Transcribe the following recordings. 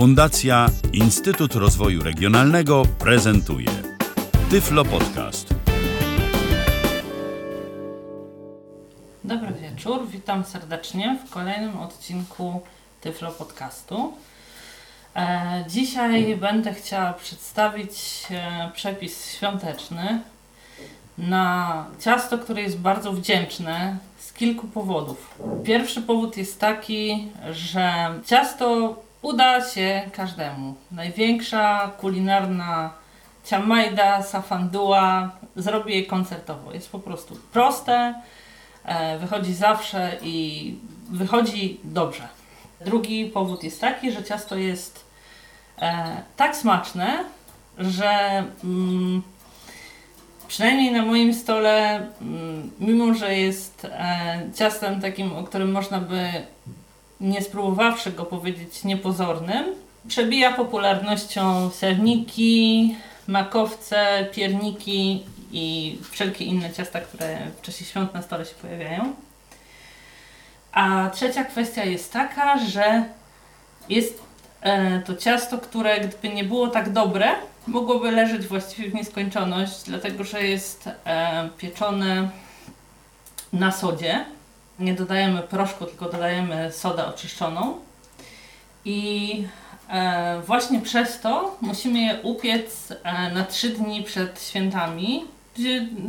Fundacja Instytut Rozwoju Regionalnego prezentuje Tyflo Podcast. Dobry wieczór, witam serdecznie w kolejnym odcinku Tyflo Podcastu. E, dzisiaj będę chciała przedstawić e, przepis świąteczny na ciasto, które jest bardzo wdzięczne z kilku powodów. Pierwszy powód jest taki, że ciasto uda się każdemu. Największa kulinarna ciamajda, safandua zrobi je koncertowo. Jest po prostu proste, e, wychodzi zawsze i wychodzi dobrze. Drugi powód jest taki, że ciasto jest e, tak smaczne, że mm, przynajmniej na moim stole, mm, mimo że jest e, ciastem takim, o którym można by nie spróbowawszy go powiedzieć niepozornym, przebija popularnością serniki, makowce, pierniki i wszelkie inne ciasta, które w czasie świąt na stole się pojawiają. A trzecia kwestia jest taka, że jest e, to ciasto, które gdyby nie było tak dobre, mogłoby leżeć właściwie w nieskończoność, dlatego że jest e, pieczone na sodzie. Nie dodajemy proszku, tylko dodajemy sodę oczyszczoną. I e, właśnie przez to musimy je upiec e, na 3 dni przed świętami,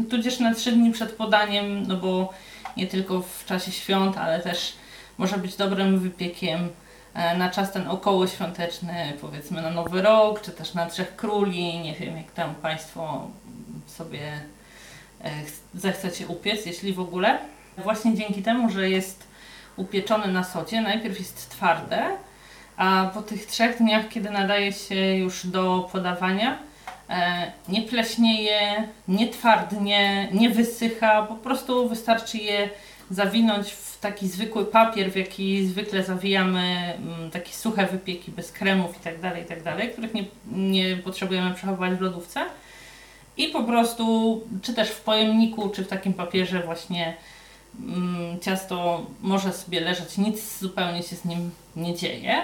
tudzież na 3 dni przed podaniem, no bo nie tylko w czasie świąt, ale też może być dobrym wypiekiem e, na czas ten okołoświąteczny, powiedzmy na Nowy Rok, czy też na Trzech Króli, nie wiem jak tam Państwo sobie e, zechcecie upiec, jeśli w ogóle. Właśnie dzięki temu, że jest upieczony na sodzie, najpierw jest twarde, a po tych trzech dniach, kiedy nadaje się już do podawania, e, nie pleśnieje, nie twardnie, nie wysycha, po prostu wystarczy je zawinąć w taki zwykły papier, w jaki zwykle zawijamy mm, takie suche wypieki bez kremów itd., tak itd., tak których nie, nie potrzebujemy przechowywać w lodówce. I po prostu, czy też w pojemniku, czy w takim papierze właśnie ciasto może sobie leżeć, nic zupełnie się z nim nie dzieje.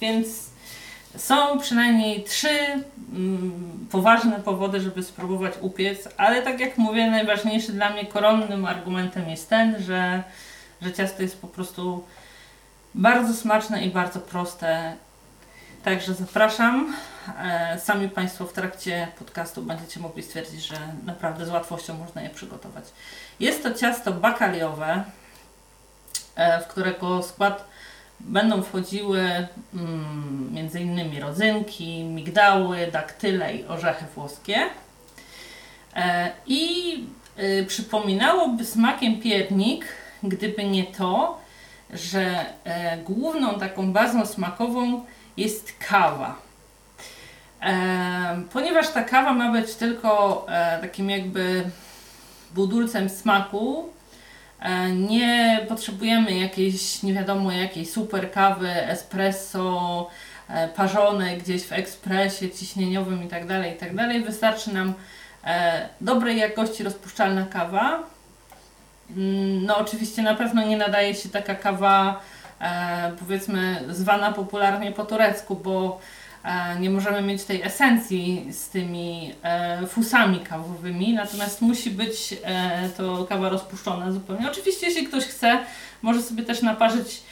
Więc są przynajmniej trzy mm, poważne powody, żeby spróbować upiec, ale tak jak mówię, najważniejszy dla mnie koronnym argumentem jest ten, że, że ciasto jest po prostu bardzo smaczne i bardzo proste. Także zapraszam. E, sami Państwo w trakcie podcastu będziecie mogli stwierdzić, że naprawdę z łatwością można je przygotować. Jest to ciasto bakaliowe, e, w którego skład będą wchodziły mm, m.in. rodzynki, migdały, daktyle i orzechy włoskie. E, I przypominałoby smakiem piernik, gdyby nie to, że główną taką bazą smakową jest kawa. E, ponieważ ta kawa ma być tylko e, takim jakby budulcem smaku, e, nie potrzebujemy jakiejś, nie wiadomo jakiej super kawy, espresso, e, parzonej gdzieś w ekspresie ciśnieniowym itd., tak itd. Tak Wystarczy nam e, dobrej jakości rozpuszczalna kawa. Mm, no oczywiście na pewno nie nadaje się taka kawa powiedzmy zwana popularnie po turecku, bo E, nie możemy mieć tej esencji z tymi e, fusami kawowymi, natomiast musi być e, to kawa rozpuszczona zupełnie. Oczywiście, jeśli ktoś chce, może sobie też naparzyć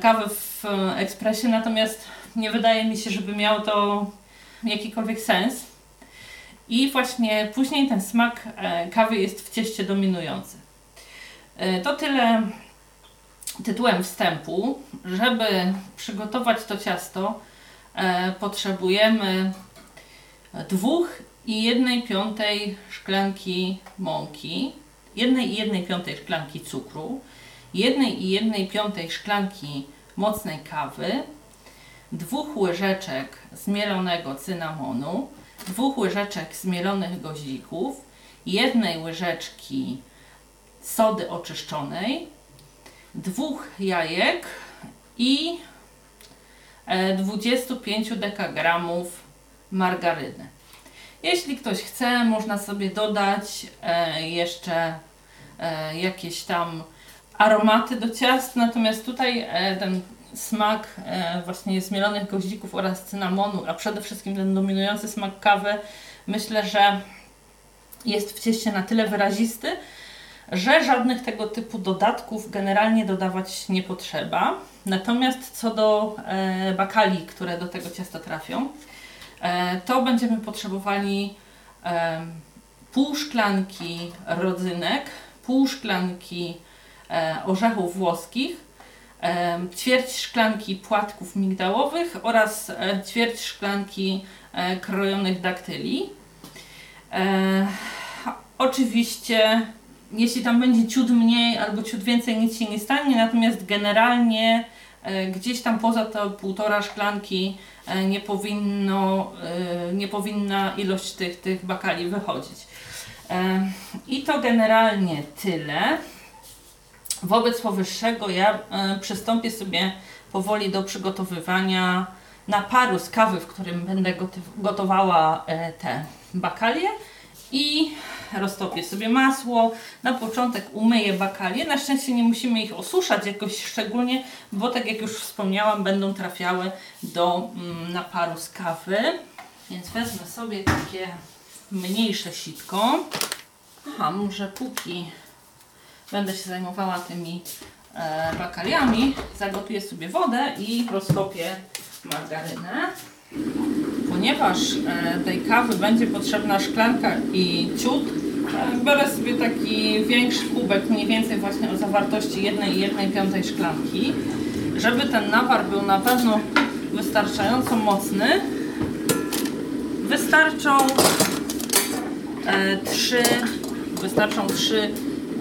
kawę w ekspresie, natomiast nie wydaje mi się, żeby miało to jakikolwiek sens. I właśnie później ten smak kawy jest w cieście dominujący. To tyle tytułem wstępu. Żeby przygotować to ciasto, E, potrzebujemy dwóch i jednej piątej szklanki mąki, jednej i jednej piątej szklanki cukru, jednej i jednej piątej szklanki mocnej kawy, dwóch łyżeczek zmielonego cynamonu, dwóch łyżeczek zmielonych goździków, jednej łyżeczki sody oczyszczonej, dwóch jajek i 25 e, dekagramów margaryny. Jeśli ktoś chce, można sobie dodać e, jeszcze e, jakieś tam aromaty do ciast, natomiast tutaj ten smak właśnie zmielonych goździków oraz cynamonu, a przede wszystkim ten dominujący smak kawy, myślę, że jest w cieście na tyle wyrazisty, że żadnych tego typu dodatków generalnie dodawać nie potrzeba. Natomiast co do e, bakali, które do tego ciasta trafią, e, to będziemy potrzebowali e, pół szklanki rodzynek, pół szklanki orzechów włoskich, ćwierć szklanki płatków migdałowych oraz ćwierć szklanki krojonych daktyli. Oczywiście, jeśli tam będzie ciut mniej albo ciut więcej, nic się nie stanie, natomiast generalnie e, gdzieś tam poza to półtora szklanki e, nie, powinno, e, nie powinna ilość tych, tych bakali wychodzić. I to generalnie tyle. Wobec powyższego ja przystąpię sobie powoli do przygotowywania naparu z kawy, w którym będę gotowała te bakalie i roztopię sobie masło. Na początek umyję bakalie. Na szczęście nie musimy ich osuszać jakoś szczególnie, bo tak jak już wspomniałam, będą trafiały do mm, naparu z kawy. Więc wezmę sobie takie mniejsze sitko. Aha, może póki będę się zajmowała tymi e, bakaliami, zagotuję sobie wodę i roztopię margarynę. Ponieważ e, tej kawy będzie potrzebna szklanka i ciut, biorę sobie taki większy kubek, mniej więcej właśnie o zawartości 1,1 szklanki. Żeby ten napar był na pewno wystarczająco mocny, wystarczą e, trzy, wystarczą trzy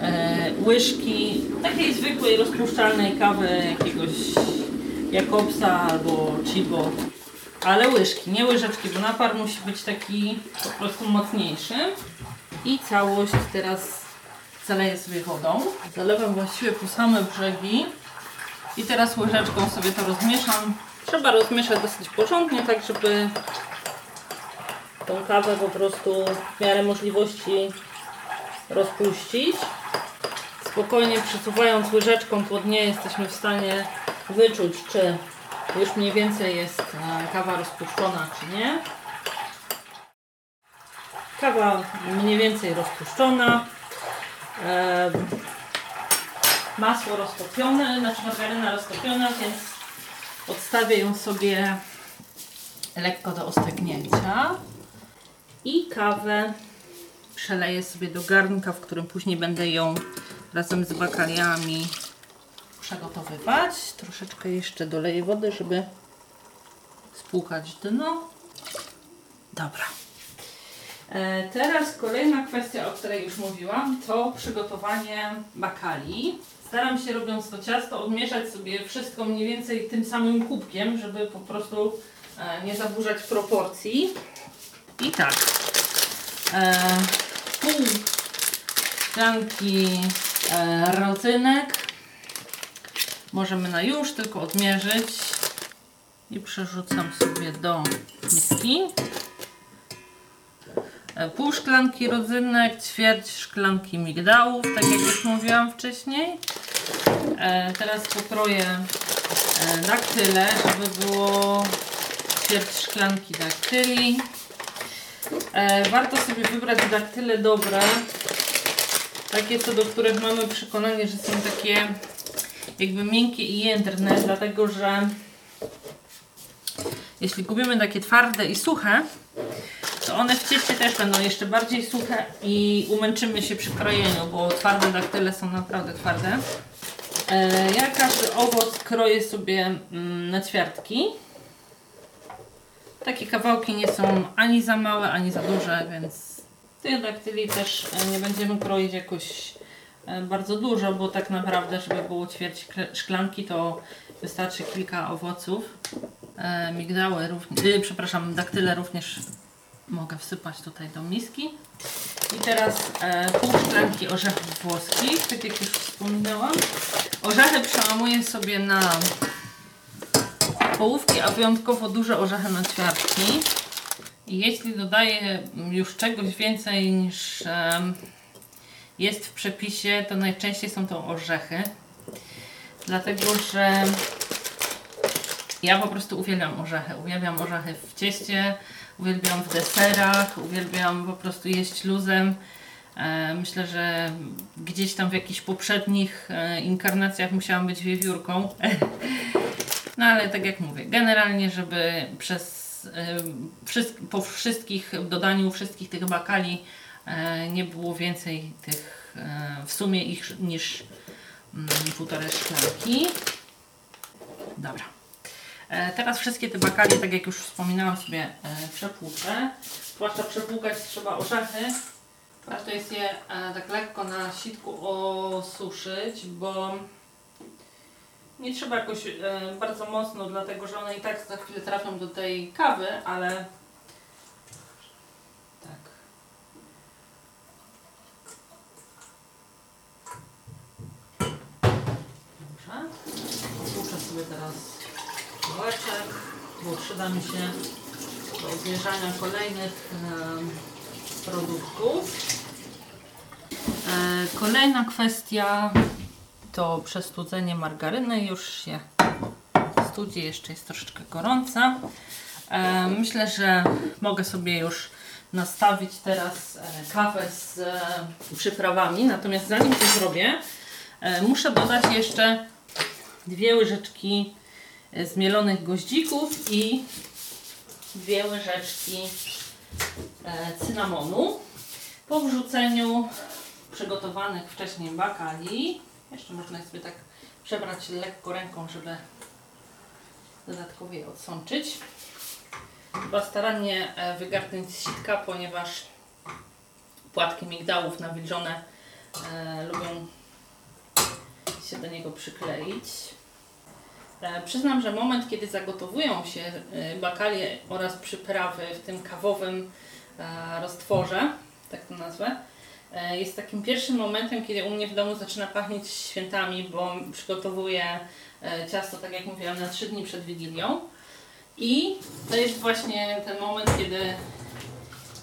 e, łyżki takiej zwykłej rozpuszczalnej kawy jakiegoś Jakobsa albo Chibo. Ale łyżki, nie łyżeczki, bo napar musi być taki po prostu mocniejszy. I całość teraz zaleję sobie wodą. Zalewam właściwie po same brzegi. I teraz łyżeczką sobie to rozmieszam. Trzeba rozmieszać dosyć porządnie, tak żeby tą kawę po prostu w miarę możliwości rozpuścić. Spokojnie przesuwając łyżeczką po dnie jesteśmy w stanie wyczuć, czy już mniej więcej jest e, kawa rozpuszczona, czy nie. Kawa mniej więcej rozpuszczona. E, masło roztopione, znaczy margaryna roztopiona, więc odstawię ją sobie lekko do ostygnięcia. I kawę przeleję sobie do garnka, w którym później będę ją razem z bakaliami przygotowywać. Troszeczkę jeszcze doleję wody, żeby spłukać dno. Dobra. E, Teraz kolejna kwestia, o której już mówiłam, to przygotowanie bakali. Staram się robiąc to ciasto odmieszać sobie wszystko mniej więcej tym samym kubkiem, żeby po prostu e, nie zaburzać proporcji. I tak, e, pół szklanki rodzynek możemy na już tylko odmierzyć i przerzucam sobie do miski. E, Pół szklanki rodzynek, ćwierć szklanki migdałów, tak jak już mówiłam wcześniej. E, teraz pokroję e, daktyle, żeby było ćwierć szklanki daktyli. Warto sobie wybrać daktyle dobre, takie co do których mamy przekonanie, że są takie jakby miękkie i jędrne, dlatego że jeśli kupimy takie twarde i suche, one w cieście też będą jeszcze bardziej suche i umęczymy się przy krojeniu, bo twarde daktyle są naprawdę twarde. E, ja każdy owoc kroję sobie mm, na ćwiartki. Takie kawałki nie są ani za małe, ani za duże, więc tych daktyli też e, nie będziemy kroić jakoś e, bardzo dużo, bo tak naprawdę, żeby było ćwierć szklanki, to wystarczy kilka owoców. Migdały również, y, przepraszam, daktyle również mogę wsypać tutaj do miski. I teraz e, pół szklanki orzechów włoskich, tak jak już wspominałam. Orzechy przełamuję sobie na połówki, a wyjątkowo duże orzechy na ćwiartki. I jeśli dodaję już czegoś więcej niż em, jest w przepisie, to najczęściej są to orzechy. Dlatego, że Ja po prostu uwielbiam orzechy. Uwielbiam orzechy w cieście, uwielbiam w deserach, uwielbiam po prostu jeść luzem. E, Myślę, że gdzieś tam w jakichś poprzednich e, inkarnacjach musiałam być wiewiórką. No ale tak jak mówię, generalnie, żeby przez, e, po wszystkich dodaniu wszystkich tych bakali nie było więcej tych w sumie ich niż mm, półtorej szklanki. Dobra. E, Teraz wszystkie te bakali, tak jak już wspominałam sobie, e, przepłuczę. Zwłaszcza przepłukać trzeba orzechy. Warto jest je e, tak lekko na sitku osuszyć, bo nie trzeba jakoś bardzo mocno, dlatego że one i tak za chwilę trafią do tej kawy, ale tak. Dobrze. Sobie teraz dołeczek, bo przyda mi się do odmierzania kolejnych produktów. E, Kolejna kwestia to przestudzenie margaryny. Już się studzi, jeszcze jest troszeczkę gorąca. E, Myślę, że mogę sobie już nastawić teraz e, kawę z przyprawami. Natomiast zanim to zrobię, muszę dodać jeszcze dwie łyżeczki zmielonych goździków i dwie łyżeczki e, cynamonu. Po wrzuceniu przygotowanych wcześniej bakali, jeszcze można sobie tak przebrać lekko ręką, żeby dodatkowo je odsączyć. Trzeba starannie e, wygarnąć sitka, ponieważ płatki migdałów nawilżone e, lubią się do niego przykleić. E, Przyznam, że moment, kiedy zagotowują się e, bakalie oraz przyprawy w tym kawowym e, roztworze, tak to nazwę, jest takim pierwszym momentem, kiedy u mnie w domu zaczyna pachnieć świętami, bo przygotowuję ciasto, tak jak mówiłam, na 3 dni przed Wigilią. I to jest właśnie ten moment, kiedy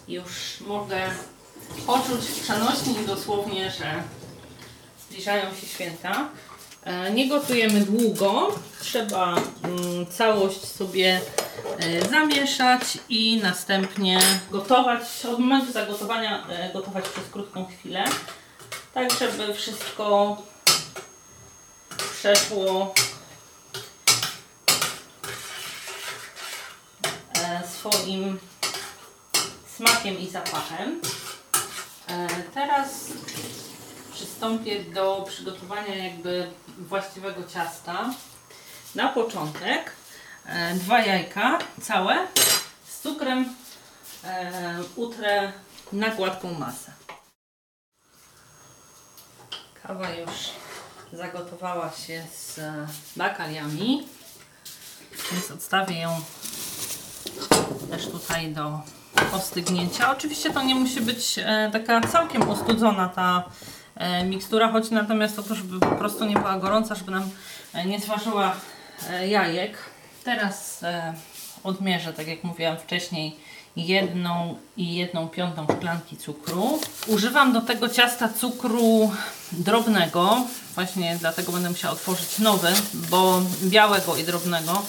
już mogę poczuć w przenośni dosłownie, że zbliżają się święta. E, Nie gotujemy długo, trzeba mm, całość sobie e, zamieszać i następnie gotować. Od momentu zagotowania e, gotować przez krótką chwilę, tak żeby wszystko przeszło swoim smakiem i zapachem. Teraz przystąpię do przygotowania jakby właściwego ciasta. Na początek e, dwa jajka całe z cukrem e, utrę na gładką masę. Kawa już zagotowała się z e, bakaliami, więc odstawię ją też tutaj do ostygnięcia. Oczywiście to nie musi być taka całkiem ostudzona ta mikstura, choć natomiast to to, żeby po prostu nie była gorąca, żeby nam e, nie zważyła e, jajek. Teraz e, odmierzę, tak jak mówiłam wcześniej, jedną i jedną piątą szklanki cukru. Używam do tego ciasta cukru drobnego, właśnie dlatego będę musiała otworzyć nowy, bo białego i drobnego.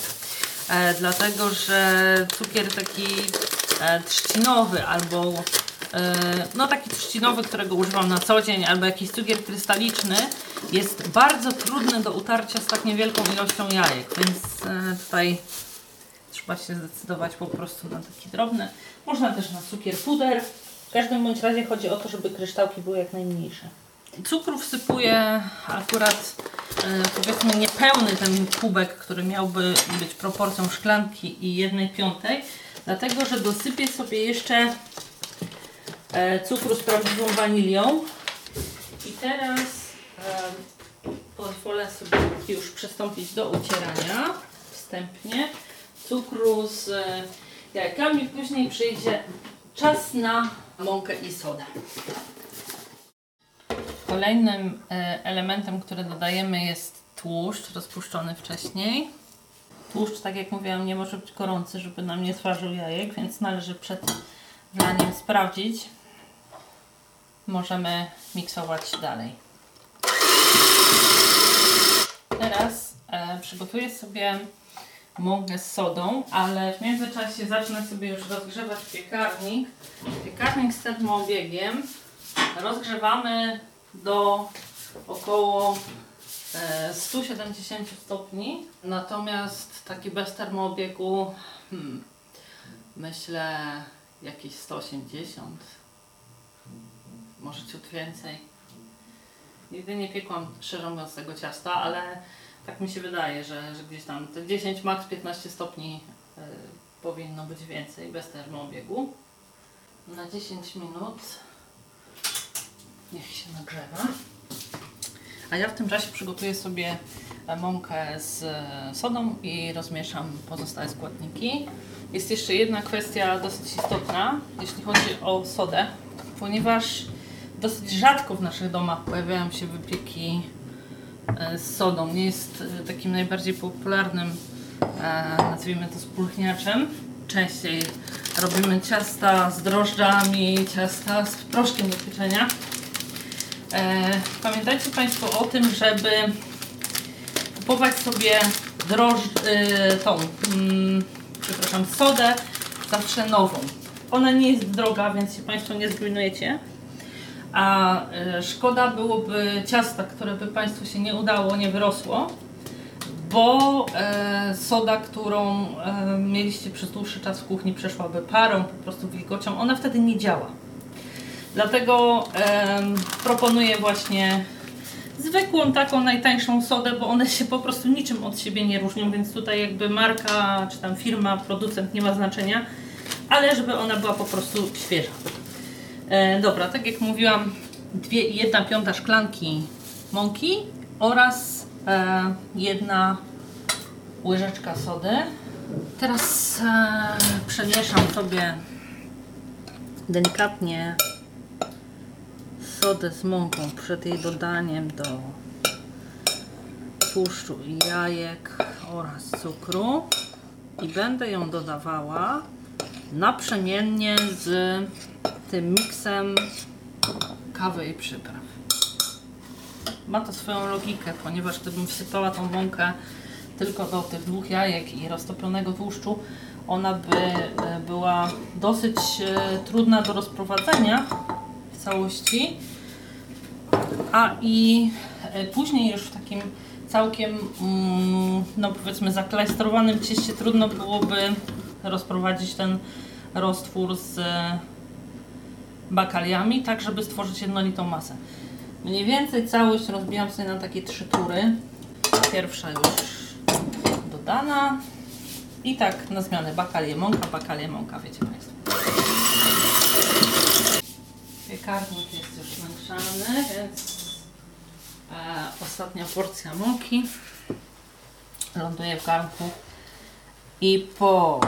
E, dlatego, że cukier taki e, trzcinowy albo e, no taki trzcinowy, którego używam na co dzień, albo jakiś cukier krystaliczny jest bardzo trudny do utarcia z tak niewielką ilością jajek, więc e, tutaj trzeba się zdecydować po prostu na taki drobny. Można też na cukier puder. W każdym bądź razie chodzi o to, żeby kryształki były jak najmniejsze. Cukru wsypuję akurat e, powiedzmy niepełny ten kubek, który miałby być proporcją szklanki i jednej piątej, dlatego że dosypię sobie jeszcze e, cukru z prawdziwą wanilią i teraz e, pozwolę sobie już przystąpić do ucierania wstępnie cukru z e, jajkami, później przyjdzie czas na mąkę i sodę. Kolejnym e, elementem, który dodajemy jest tłuszcz rozpuszczony wcześniej. Tłuszcz, tak jak mówiłam, nie może być gorący, żeby nam nie sważył jajek, więc należy przed wlaniem sprawdzić. Możemy miksować dalej. Teraz e, przygotuję sobie mąkę z sodą, ale w międzyczasie zacznę sobie już rozgrzewać piekarnik. Piekarnik z termoobiegiem rozgrzewamy do około e, 170 stopni. Natomiast taki bez termoobiegu, hmm, myślę jakieś 180, może ciut więcej. Nigdy nie piekłam szczerze mówiąc tego ciasta, ale tak mi się wydaje, że, że gdzieś tam te 10, max 15 stopni y, powinno być więcej bez termoobiegu. Na 10 minut niech się nagrzewa. A ja w tym czasie przygotuję sobie mąkę z sodą i rozmieszam pozostałe składniki. Jest jeszcze jedna kwestia dosyć istotna, jeśli chodzi o sodę, ponieważ dosyć rzadko w naszych domach pojawiają się wypieki e, z sodą. Nie jest e, takim najbardziej popularnym, e, nazwijmy to, spulchniaczem. Częściej robimy ciasta z drożdżami, ciasta z proszkiem do pieczenia. Pamiętajcie Państwo o tym, żeby kupować sobie drożdż, tą, mm, przepraszam, sodę zawsze nową. Ona nie jest droga, więc się Państwo nie zrujnujecie. A e, szkoda byłoby ciasta, które by Państwu się nie udało, nie wyrosło, bo e, soda, którą e, mieliście przez dłuższy czas w kuchni, przeszłaby parą, po prostu wilgocią, ona wtedy nie działa. Dlatego proponuję właśnie zwykłą, taką najtańszą sodę, bo one się po prostu niczym od siebie nie różnią, więc tutaj jakby marka, czy tam firma, producent nie ma znaczenia, ale żeby ona była po prostu świeża. E, dobra, tak jak mówiłam, dwie, jedna piąta szklanki mąki oraz e, jedna łyżeczka sody. Teraz e, przemieszam sobie delikatnie sodę z mąką przed jej dodaniem do tłuszczu i jajek oraz cukru i będę ją dodawała naprzemiennie z tym miksem kawy i przypraw. Ma to swoją logikę, ponieważ gdybym wsypała tą mąkę tylko do tych dwóch jajek i roztopionego tłuszczu, ona by e, była dosyć e, trudna do rozprowadzenia w całości, a i e, później już w takim całkiem, mm, no powiedzmy, zaklajstrowanym cieście trudno byłoby rozprowadzić ten roztwór z bakaliami, tak żeby stworzyć jednolitą masę. Mniej więcej całość rozbijam sobie na takie trzy tury. Pierwsza już dodana. I tak na zmianę bakalie mąka, bakalie mąka, wiecie Państwo. Piekarnik jest już nagrzany, więc e, ostatnia porcja mąki ląduje w garnku i po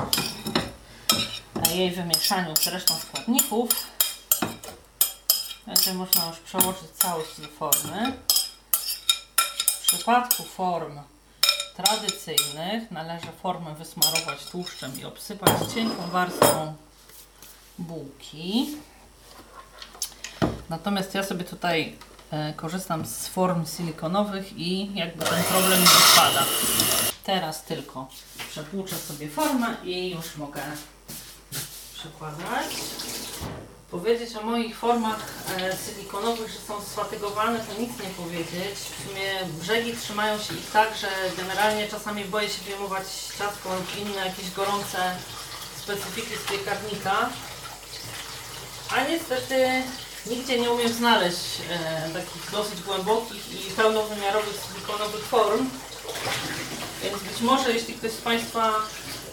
jej wymieszaniu z resztą składników będzie można już przełożyć całość do formy. W przypadku form tradycyjnych należy formę wysmarować tłuszczem i obsypać cienką warstwą bułki. Natomiast ja sobie tutaj e, korzystam z form silikonowych i jakby ten problem nie odpada. Teraz tylko przepłuczę sobie formę i już mogę przekładać. Powiedzieć o moich formach e, silikonowych, że są sfatygowane, to nic nie powiedzieć. W sumie brzegi trzymają się ich tak, że generalnie czasami boję się wyjmować ciastko lub inne jakieś gorące specyfiki z piekarnika. A niestety nigdzie nie umiem znaleźć e, takich dosyć głębokich i pełnowymiarowych silikonowych form. Więc być może jeśli ktoś z Państwa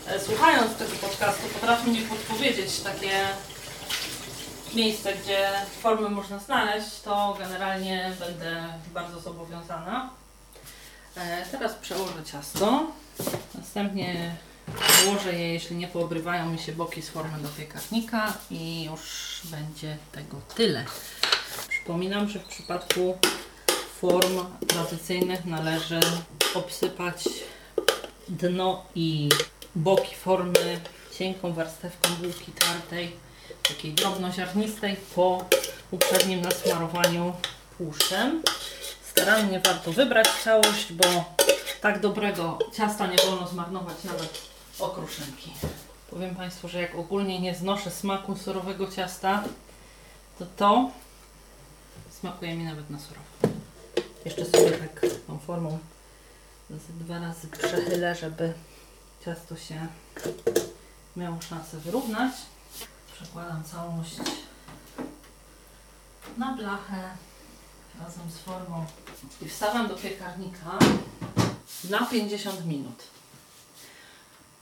e, słuchając tego podcastu potrafi mi podpowiedzieć takie miejsce, gdzie formy można znaleźć, to generalnie będę bardzo zobowiązana. E, teraz przełożę ciasto. Następnie wyłożę je, jeśli nie poobrywają mi się boki z formy do piekarnika i już będzie tego tyle. Przypominam, że w przypadku form tradycyjnych należy obsypać dno i boki formy cienką warstewką bułki tartej takiej drobnoziarnistej po uprzednim nasmarowaniu tłuszczem. Starannie warto wybrać całość, bo tak dobrego ciasta nie wolno zmarnować nawet okruszynki. Powiem Państwu, że jak ogólnie nie znoszę smaku surowego ciasta, to to smakuje mi nawet na surowo. Jeszcze sobie tak tą formą dwa razy przechylę, żeby ciasto się miało szansę wyrównać. Przekładam całość na blachę razem z formą i wstawiam do piekarnika na 50 minut.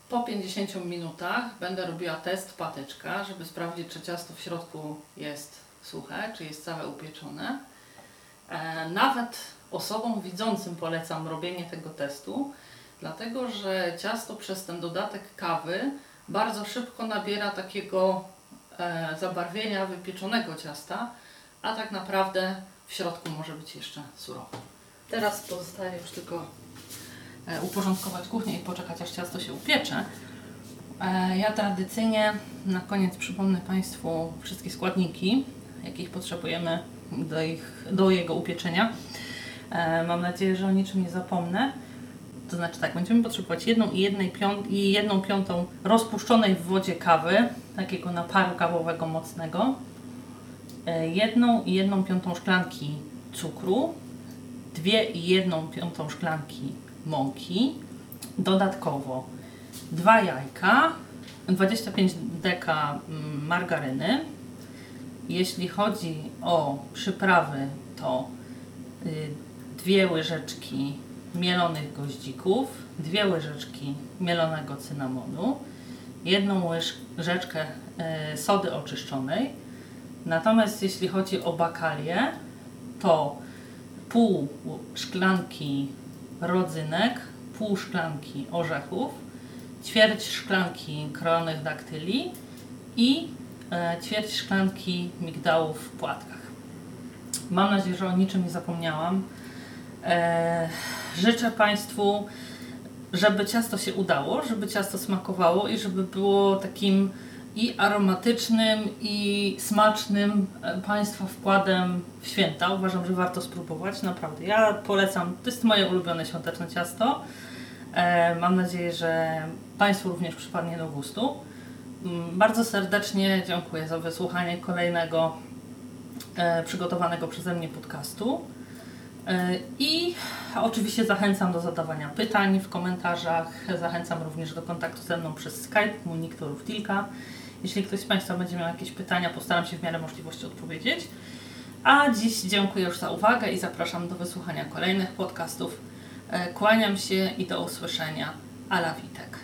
Po 50 minutach będę robiła test patyczka, żeby sprawdzić, czy ciasto w środku jest suche, czy jest całe upieczone. E, nawet osobom widzącym polecam robienie tego testu, dlatego że ciasto przez ten dodatek kawy bardzo szybko nabiera takiego zabarwienia wypieczonego ciasta, a tak naprawdę w środku może być jeszcze surowo. Teraz pozostaje już tylko e, uporządkować kuchnię i poczekać aż ciasto się upiecze. E, ja tradycyjnie na koniec przypomnę Państwu wszystkie składniki, jakich potrzebujemy do, ich, do jego upieczenia. E, mam nadzieję, że o niczym nie zapomnę. To znaczy tak, będziemy potrzebować jedną i, jednej piąt, i jedną piątą rozpuszczonej w wodzie kawy, takiego naparu kawowego mocnego, e, jedną i jedną piątą szklanki cukru, dwie i jedną piątą szklanki mąki, dodatkowo dwa jajka, 25 deka mm, margaryny. Jeśli chodzi o przyprawy, to y, dwie łyżeczki mielonych goździków, dwie łyżeczki mielonego cynamonu, jedną łyżeczkę y, sody oczyszczonej. Natomiast jeśli chodzi o bakalię, to pół szklanki rodzynek, pół szklanki orzechów, ćwierć szklanki krojonych daktyli i e, ćwierć szklanki migdałów w płatkach. Mam nadzieję, że o niczym nie zapomniałam. E, życzę Państwu, żeby ciasto się udało, żeby ciasto smakowało i żeby było takim i aromatycznym, i smacznym e, Państwa wkładem w święta. Uważam, że warto spróbować, naprawdę. Ja polecam, to jest moje ulubione świąteczne ciasto. E, mam nadzieję, że Państwu również przypadnie do gustu. Mm, Bardzo serdecznie dziękuję za wysłuchanie kolejnego przygotowanego przeze mnie podcastu. E, I oczywiście zachęcam do zadawania pytań w komentarzach. Zachęcam również do kontaktu ze mną przez Skype, mój nick to Ruftilka. Jeśli ktoś z Państwa będzie miał jakieś pytania, postaram się w miarę możliwości odpowiedzieć. A dziś dziękuję już za uwagę i zapraszam do wysłuchania kolejnych podcastów. E, Kłaniam się i do usłyszenia. Ala Witek.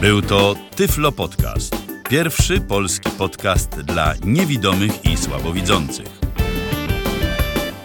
Był to Tyflo Podcast. Pierwszy polski podcast dla niewidomych i słabowidzących.